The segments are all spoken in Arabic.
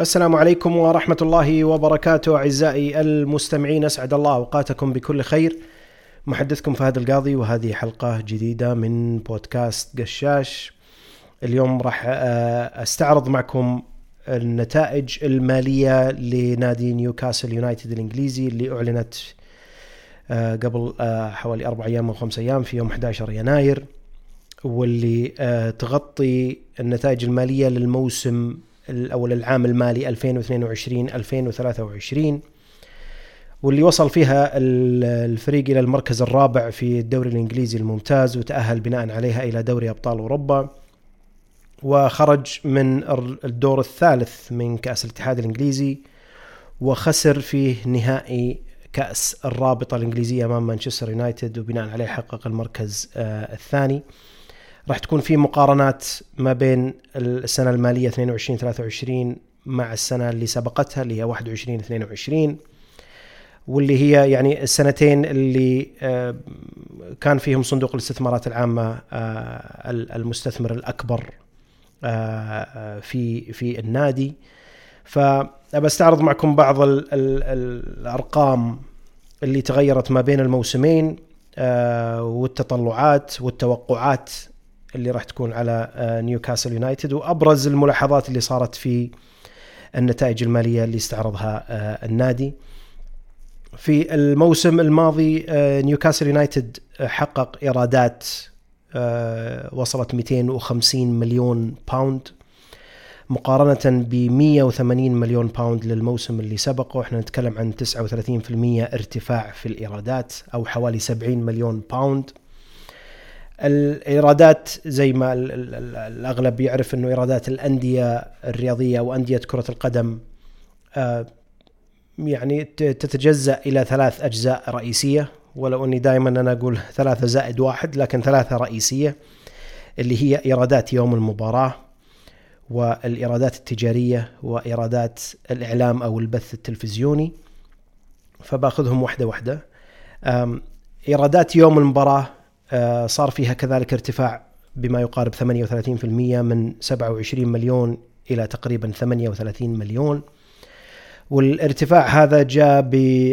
السلام عليكم ورحمة الله وبركاته أعزائي المستمعين أسعد الله أوقاتكم بكل خير. محدثكم فهد القاضي وهذه حلقة جديدة من بودكاست قشاش. اليوم راح آه، أستعرض معكم النتائج المالية لنادي نيوكاسل يونايتد الإنجليزي اللي أعلنت آه، قبل آه، حوالي أربع أيام أو خمس أيام في يوم 11 يناير واللي تغطي النتائج المالية للموسم أو العام المالي 2022 2023 واللي وصل فيها الفريق إلى المركز الرابع في الدوري الإنجليزي الممتاز وتأهل بناء عليها إلى دوري أبطال أوروبا وخرج من الدور الثالث من كأس الاتحاد الإنجليزي وخسر في نهائي كأس الرابطة الإنجليزية أمام مانشستر يونايتد وبناء عليه حقق المركز آه، الثاني. راح تكون في مقارنات ما بين السنة المالية 22 23 مع السنة اللي سبقتها اللي هي 21 22 واللي هي يعني السنتين اللي آه، كان فيهم صندوق الاستثمارات العامة آه، المستثمر الأكبر آه، في في النادي. فبستعرض معكم بعض ال ال الأرقام اللي تغيرت ما بين الموسمين والتطلعات والتوقعات. اللي راح تكون على آه، نيوكاسل يونايتد وأبرز الملاحظات اللي صارت في النتائج المالية اللي استعرضها آه، النادي. في الموسم الماضي آه، نيوكاسل يونايتد حقق إيرادات وصلت 250 مليون pound مقارنة ب 180 مليون pound للموسم اللي سبقه إحنا نتكلم عن 39% ارتفاع في الإيرادات أو حوالي 70 مليون pound الإيرادات زي ما الأغلب يعرف إنه إيرادات الأندية الرياضية وأندية كرة القدم آه، يعني تتجزأ إلى ثلاث أجزاء رئيسية. ولو أني دائما أنا أقول ثلاثة زائد واحد لكن ثلاثة رئيسية اللي هي إيرادات يوم المباراة والإيرادات التجارية وإيرادات الإعلام أو البث التلفزيوني. فباخذهم واحدة واحدة. إيرادات يوم المباراة صار فيها كذلك ارتفاع بما يقارب 38% من 27 مليون إلى تقريبا 38 مليون. والارتفاع هذا جاء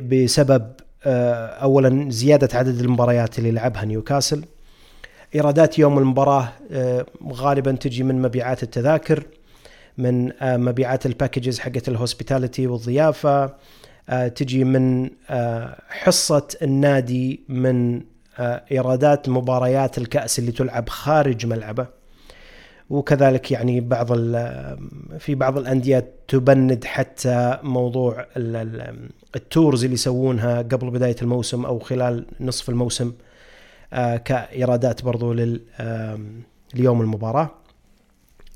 بسبب آه، اولا زيادة عدد المباريات اللي لعبها نيوكاسل. إيرادات يوم المباراة آه، غالبا تجي من مبيعات التذاكر من مبيعات ال packages حقت ال hospitality والضيافة تجي من حصة النادي من آه، إيرادات مباريات الكأس اللي تلعب خارج ملعبه. وكذلك يعني بعض في بعض الأندية تبند حتى موضوع التورز اللي يسوونها قبل بداية الموسم أو خلال نصف الموسم آه، كإيرادات برضو ليوم المباراة.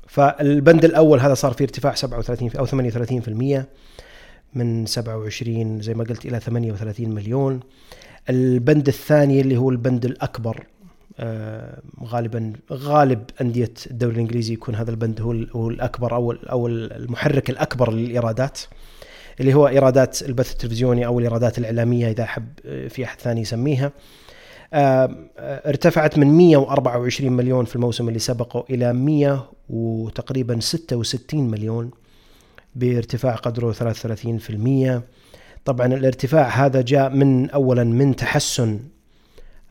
فالبند الأول هذا صار فيه ارتفاع 37 أو 38% من 27 زي ما قلت إلى 38 مليون. البند الثاني اللي هو البند الأكبر آه، غالبا غالب أندية الدوري الإنجليزي يكون هذا البند هو هو الأكبر أو أو المحرك الأكبر للإيرادات اللي هو إيرادات البث التلفزيوني أو الإيرادات الإعلامية إذا حب آه، في أحد ثاني يسميها. آه، ارتفعت من 124 مليون في الموسم اللي سبقه إلى 100 وتقريبا 66 مليون بارتفاع قدره 33% طبعا الارتفاع هذا جاء من اولا من تحسن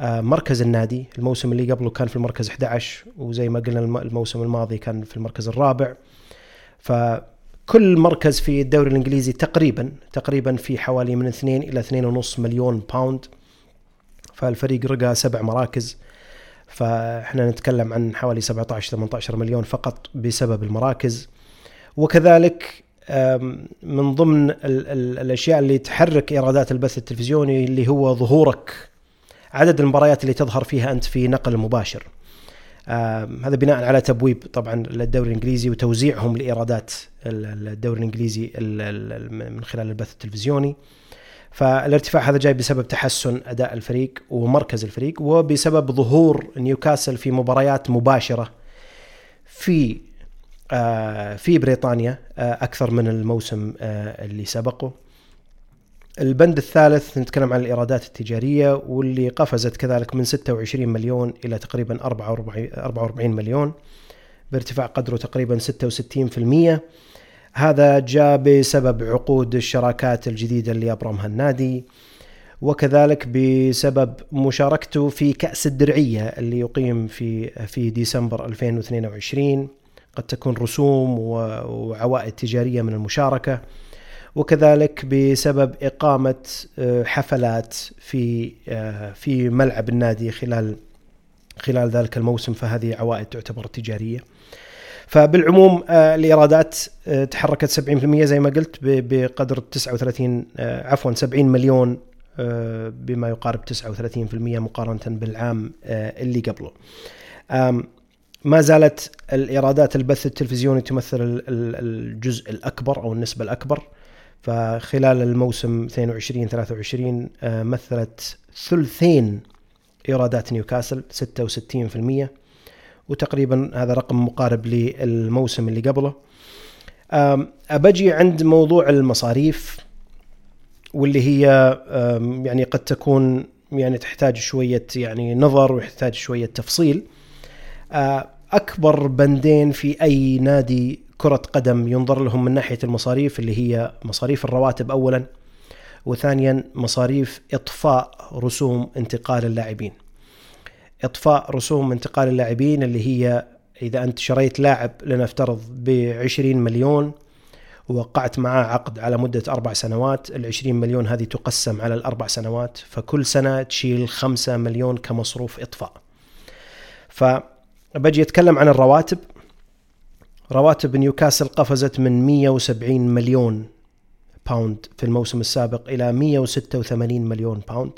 آه، مركز النادي. الموسم اللي قبله كان في المركز 11 وزي ما قلنا الموسم الماضي كان في المركز الرابع. فكل مركز في الدوري الإنجليزي تقريبا تقريبا في حوالي من 2 إلى 2.5 مليون باوند فالفريق رقى سبع مراكز. فإحنا نتكلم عن حوالي 17 18 مليون فقط بسبب المراكز. وكذلك من ضمن ال ال الأشياء اللي تحرك إيرادات البث التلفزيوني اللي هو ظهورك عدد المباريات اللي تظهر فيها أنت في نقل مباشر. هذا بناء على تبويب طبعا للدوري الإنجليزي وتوزيعهم لإيرادات الدوري الإنجليزي من خلال البث التلفزيوني. فالارتفاع هذا جاي بسبب تحسن أداء الفريق ومركز الفريق وبسبب ظهور نيوكاسل في مباريات مباشرة في في بريطانيا آه، أكثر من الموسم آه، اللي سبقه. البند الثالث نتكلم عن الإيرادات التجارية واللي قفزت كذلك من 26 مليون إلى تقريبا 44 مليون بارتفاع قدره تقريبا 66% هذا جاء بسبب عقود الشراكات الجديدة اللي أبرمها النادي وكذلك بسبب مشاركته في كأس الدرعية اللي يقيم في في ديسمبر 2022 قد تكون رسوم وعوائد تجارية من المشاركة وكذلك بسبب إقامة آه، حفلات في آه، في ملعب النادي خلال خلال ذلك الموسم فهذه عوائد تعتبر تجارية فبالعموم آه، الإيرادات تحركت 70% زي ما قلت بقدر 39 عفوا 70 مليون بما يقارب 39% مقارنة بالعام اللي قبله. ما زالت الإيرادات البث التلفزيوني تمثل الجزء الأكبر أو النسبة الأكبر. فخلال الموسم 22 23 آه، مثلت ثلثين إيرادات نيوكاسل 66% وتقريبا هذا رقم مقارب للموسم اللي قبله. أبجي عند موضوع المصاريف واللي هي يعني قد تكون يعني تحتاج شوية يعني نظر وتحتاج شوية تفصيل. آه، أكبر بندين في أي نادي كرة قدم ينظر لهم من ناحية المصاريف اللي هي مصاريف الرواتب أولا وثانيا مصاريف إطفاء رسوم انتقال اللاعبين. إطفاء رسوم انتقال اللاعبين اللي هي إذا أنت شريت لاعب لنفترض ب 20 مليون ووقعت معاه عقد على مدة أربع سنوات ال 20 مليون هذه تقسم على الأربع سنوات فكل سنة تشيل 5 مليون كمصروف إطفاء. فبجي أتكلم عن الرواتب. رواتب نيوكاسل قفزت من 170 مليون pound في الموسم السابق إلى 186 مليون pound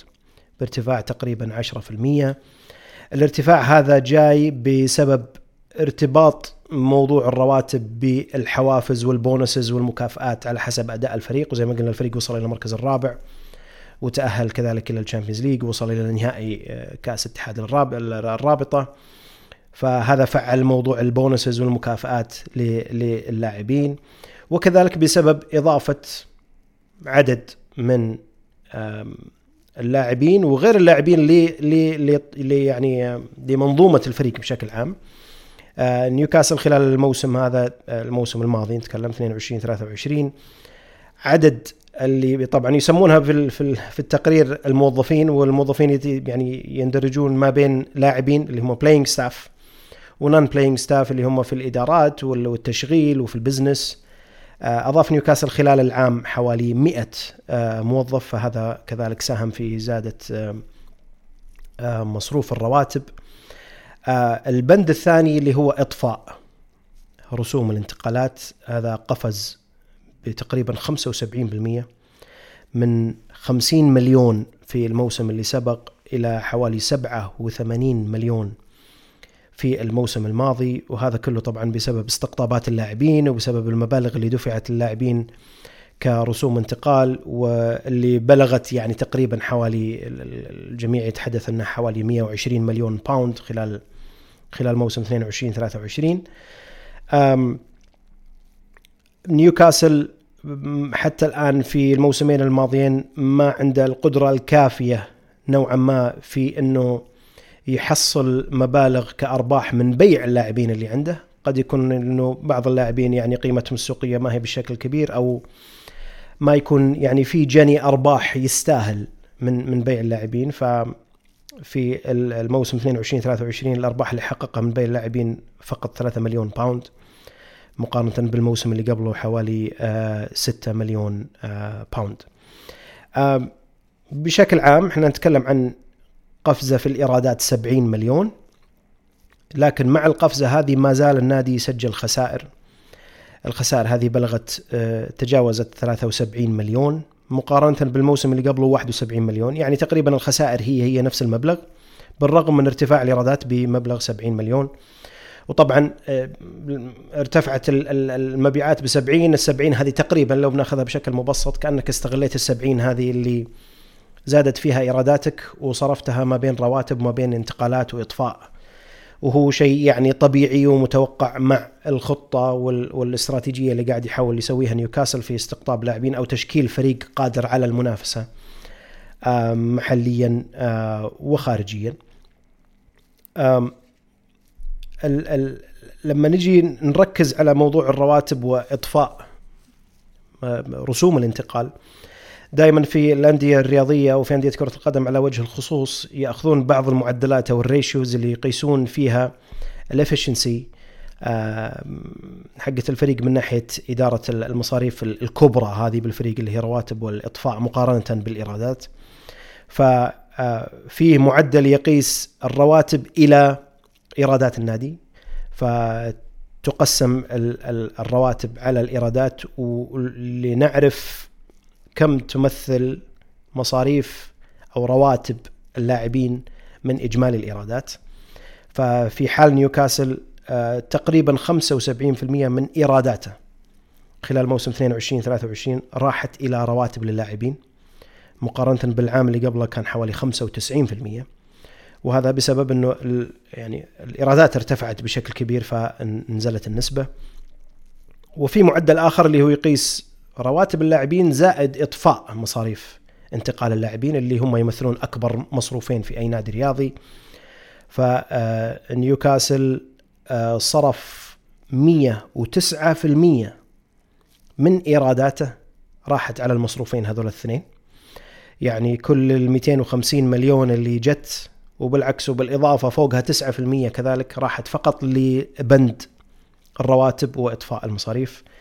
بارتفاع تقريبا 10% الارتفاع هذا جاي بسبب ارتباط موضوع الرواتب بالحوافز وال bonuses والمكافآت على حسب أداء الفريق. وزي ما قلنا الفريق وصل إلى المركز الرابع وتأهل كذلك إلى ال Champions League وصل إلى نهائي آه، كأس اتحاد الرابطة. فهذا فعل موضوع البونسز والمكافآت للاعبين. وكذلك بسبب إضافة عدد من اللاعبين وغير اللاعبين اللي يعني لمنظومة الفريق بشكل عام. آه، نيوكاسل خلال الموسم هذا آه، الموسم الماضي نتكلم 22 23 عدد اللي طبعا يسمونها في في التقرير الموظفين والموظفين يعني يندرجون ما بين لاعبين اللي هم playing staff و non-playing staff اللي هم في الإدارات والتشغيل وفي ال business. آه، أضاف نيوكاسل خلال العام حوالي 100 آه، موظف فهذا كذلك ساهم في زيادة آه، مصروف الرواتب. البند الثاني اللي هو إطفاء رسوم الانتقالات هذا قفز بتقريبا 75% من 50 مليون في الموسم اللي سبق إلى حوالي 87 مليون في الموسم الماضي وهذا كله طبعا بسبب استقطابات اللاعبين وبسبب المبالغ اللي دفعت للاعبين كرسوم انتقال واللي بلغت يعني تقريبا حوالي الجميع يتحدث انها حوالي 120 مليون باوند خلال خلال موسم 22 23 نيوكاسل حتى الآن في الموسمين الماضيين ما عنده القدرة الكافية نوعا ما في إنه يحصل مبالغ كأرباح من بيع اللاعبين اللي عنده. قد يكون إنه بعض اللاعبين يعني قيمتهم السوقية ما هي بالشكل الكبير أو ما يكون يعني في جني أرباح يستاهل من من بيع اللاعبين. ف في الموسم 22 23 الأرباح اللي حققها من بيع اللاعبين فقط 3 مليون باوند مقارنة بالموسم اللي قبله حوالي 6 آه، مليون آه، باوند بشكل عام إحنا نتكلم عن قفزة في الإيرادات 70 مليون لكن مع القفزة هذه ما زال النادي يسجل خسائر. الخسائر هذه بلغت آه، تجاوزت 73 مليون مقارنة بالموسم اللي قبله 71 مليون. يعني تقريبا الخسائر هي هي نفس المبلغ بالرغم من ارتفاع الإيرادات بمبلغ 70 مليون. وطبعا آه، ارتفعت المبيعات ب 70 ال 70 هذه تقريبا لو بناخذها بشكل مبسط كأنك استغليت ال 70 هذه اللي زادت فيها ايراداتك وصرفتها ما بين رواتب وما بين انتقالات وإطفاء وهو شيء يعني طبيعي ومتوقع مع الخطة والاستراتيجية اللي قاعد يحاول يسويها نيوكاسل في استقطاب لاعبين أو تشكيل فريق قادر على المنافسة محليا وخارجيا. لما نجي نركز على موضوع الرواتب وإطفاء رسوم الانتقال دائما في الأندية الرياضية وفي أندية كرة القدم على وجه الخصوص يأخذون بعض المعدلات أو ال ratios اللي يقيسون فيها ال efficiency حقت الفريق من ناحية إدارة المصاريف الكبرى هذه بالفريق اللي هي رواتب والإطفاء مقارنة بالإيرادات. ففيه معدل يقيس الرواتب إلى إيرادات النادي فتقسم الرواتب على الإيرادات ولنعرف كم تمثل مصاريف أو رواتب اللاعبين من إجمالي الإيرادات. ففي حال نيوكاسل آه، تقريبا 75% من إيراداته خلال موسم 22 23 راحت إلى رواتب للاعبين. مقارنة بالعام اللي قبله كان حوالي 95% وهذا بسبب إنه يعني الإيرادات ارتفعت بشكل كبير فنزلت النسبة. وفي معدل آخر اللي هو يقيس رواتب اللاعبين زائد إطفاء مصاريف انتقال اللاعبين اللي هم يمثلون أكبر مصروفين في أي نادي رياضي. فنيوكاسل آه، صرف 109% من إيراداته راحت على المصروفين هذول الاثنين. يعني كل ال 250 مليون اللي جت وبالعكس وبالإضافة فوقها 9% كذلك راحت فقط لبند الرواتب وإطفاء المصاريف. آه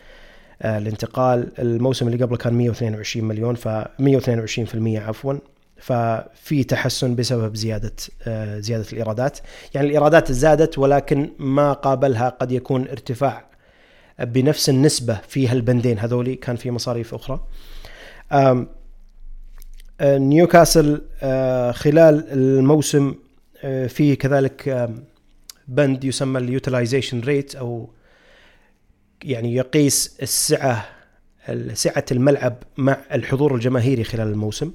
الانتقال الموسم اللي قبله كان 122 مليون ف 122% عفوا. ففي تحسن بسبب زيادة آه زيادة الإيرادات. يعني الإيرادات زادت ولكن ما قابلها قد يكون ارتفاع بنفس النسبة في هالبندين هذولي كان في مصاريف أخرى. آه، نيوكاسل آه، خلال الموسم آه، في كذلك بند يسمى ال utilization rate أو يعني يقيس السعة سعة الملعب مع الحضور الجماهيري خلال الموسم.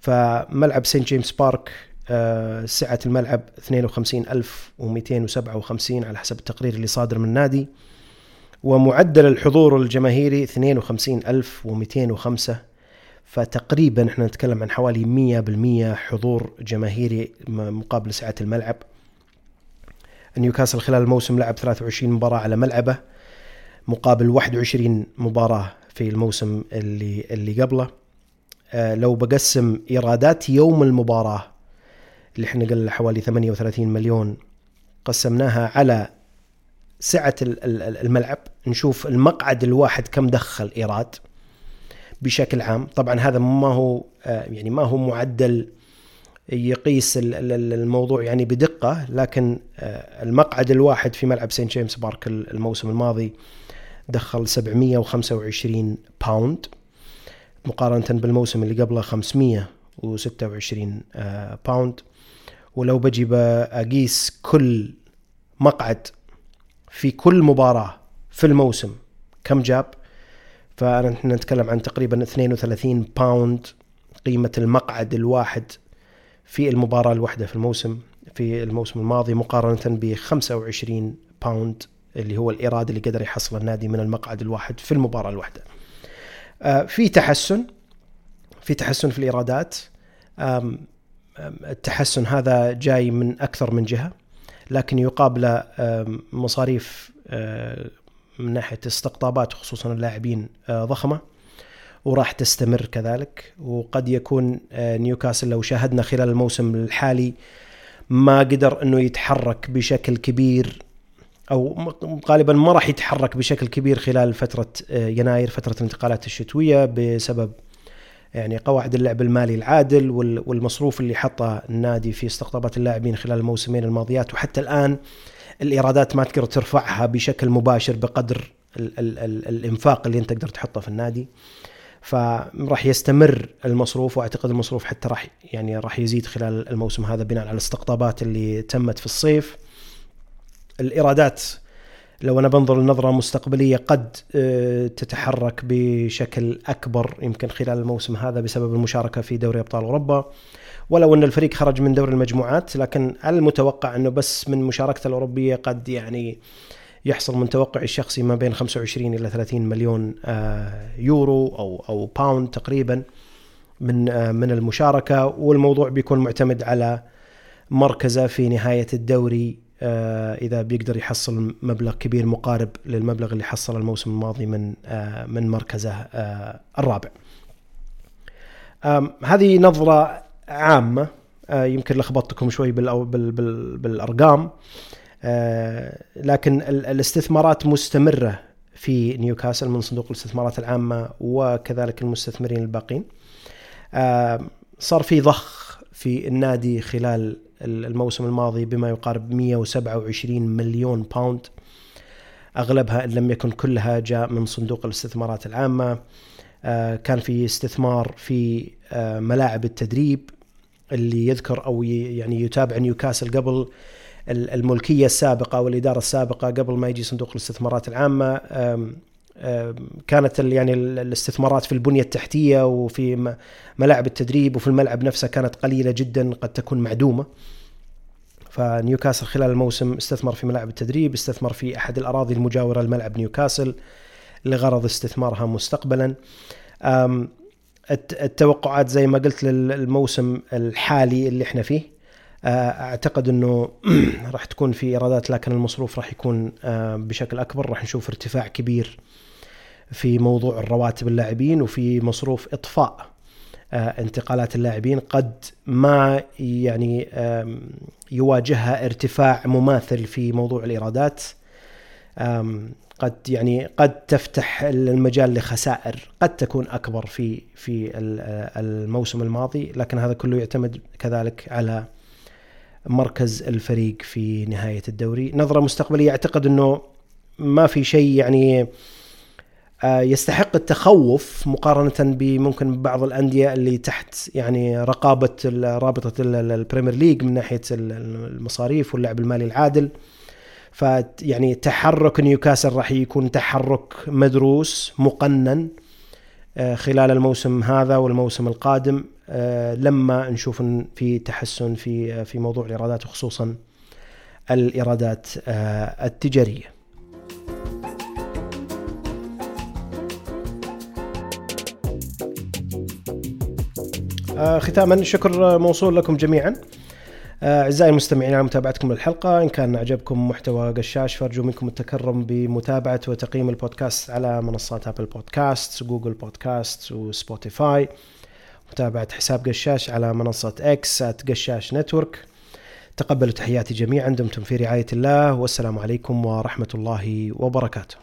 فملعب سانت جيمس بارك سعة الملعب 52257 على حسب التقرير اللي صادر من النادي ومعدل الحضور الجماهيري 52205 فتقريبا إحنا نتكلم عن حوالي 100% حضور جماهيري مقابل سعة الملعب. نيوكاسل خلال الموسم لعب 23 مباراة على ملعبه. مقابل 21 مباراة في الموسم اللي اللي قبله. آه لو بقسم إيرادات يوم المباراة اللي إحنا قلنا حوالي 38 مليون قسمناها على سعة الملعب نشوف المقعد الواحد كم دخل إيراد بشكل عام. طبعا هذا ما هو آه، يعني ما هو معدل يقيس الموضوع يعني بدقة لكن آه، المقعد الواحد في ملعب سانت جيمس بارك الموسم الماضي دخل 725 pound مقارنة بالموسم اللي قبله 526 آه، pound ولو بجي بقيس كل مقعد في كل مباراة في الموسم كم جاب فنحن نتكلم عن تقريبا 32 pound قيمة المقعد الواحد في المباراة الواحدة في الموسم في الموسم الماضي مقارنة ب 25 pound اللي هو الإيراد اللي قدر يحصل النادي من المقعد الواحد في المباراة الواحدة. آه، في تحسن في تحسن في الإيرادات. التحسن هذا جاي من أكثر من جهة لكن يقابل مصاريف آه، من ناحية استقطابات خصوصا اللاعبين آه، ضخمة وراح تستمر كذلك. وقد يكون نيوكاسل لو شاهدنا خلال الموسم الحالي ما قدر إنه يتحرك بشكل كبير أو غالبا ما راح يتحرك بشكل كبير خلال فترة آه، يناير فترة الانتقالات الشتوية بسبب يعني قواعد اللعب المالي العادل والمصروف اللي حطه النادي في استقطابات اللاعبين خلال الموسمين الماضيات. وحتى الآن الإيرادات ما تقدر ترفعها بشكل مباشر بقدر ال ال ال الإنفاق اللي أنت تقدر تحطه في النادي. فراح يستمر المصروف وأعتقد المصروف حتى راح يعني راح يزيد خلال الموسم هذا بناء على الاستقطابات اللي تمت في الصيف. الإيرادات. لو أنا بنظر لنظرة مستقبلية قد آه، تتحرك بشكل أكبر يمكن خلال الموسم هذا بسبب المشاركة في دوري أبطال أوروبا. ولو أن الفريق خرج من دوري المجموعات لكن المتوقع أنه بس من مشاركته الأوروبية قد يعني يحصل من توقعي الشخصي ما بين 25 إلى 30 مليون آه، يورو أو أو باوند تقريبا من آه، من المشاركة. والموضوع بيكون معتمد على مركزه في نهاية الدوري إذا بيقدر يحصل مبلغ كبير مقارب للمبلغ اللي حصل الموسم الماضي من من مركزه الرابع. هذه نظرة عامة يمكن لخبطتكم شوي بالأرقام لكن الاستثمارات مستمرة في نيوكاسل من صندوق الاستثمارات العامة وكذلك المستثمرين الباقين. صار في ضخ في النادي خلال الموسم الماضي بما يقارب 127 مليون باوند أغلبها إن لم يكن كلها جاء من صندوق الاستثمارات العامة. آه، كان في استثمار في آه، ملاعب التدريب اللي يذكر أو يعني يتابع نيوكاسل قبل الملكية السابقة والإدارة السابقة قبل ما يجي صندوق الاستثمارات العامة. كانت يعني الاستثمارات في البنية التحتية وفي ملاعب التدريب وفي الملعب نفسه كانت قليلة جدا قد تكون معدومة. فنيوكاسل خلال الموسم استثمر في ملاعب التدريب استثمر في أحد الأراضي المجاورة لملعب نيوكاسل لغرض استثمارها مستقبلا. التوقعات زي ما قلت للموسم الحالي اللي إحنا فيه أعتقد إنه راح تكون في إيرادات لكن المصروف راح يكون بشكل أكبر. راح نشوف ارتفاع كبير في موضوع الرواتب اللاعبين وفي مصروف إطفاء آه، انتقالات اللاعبين قد ما يعني يواجهها ارتفاع مماثل في موضوع الإيرادات. قد يعني قد تفتح المجال لخسائر قد تكون أكبر في في الموسم الماضي لكن هذا كله يعتمد كذلك على مركز الفريق في نهاية الدوري. نظرة مستقبلية أعتقد إنه ما في شيء يعني آه، يستحق التخوف مقارنة بممكن بعض الأندية اللي تحت يعني رقابة رابطة ال Premier League من ناحية المصاريف واللعب المالي العادل. فيعني تحرك نيوكاسل راح يكون تحرك مدروس مقنن آه، خلال الموسم هذا والموسم القادم. لما نشوف في تحسن في في موضوع الإيرادات وخصوصا الإيرادات التجارية. آه، ختاما شكر موصول لكم جميعا آه، أعزائي المستمعين على متابعتكم للحلقة إن كان عجبكم محتوى قشاش فارجو منكم التكرم بمتابعة وتقييم البودكاست على منصات Apple Podcast و Google Podcast و Spotify متابعه حساب قشاش على منصة إكس قشاش Network تقبلوا تحياتي جميعا دمتم في رعاية الله والسلام عليكم ورحمة الله وبركاته.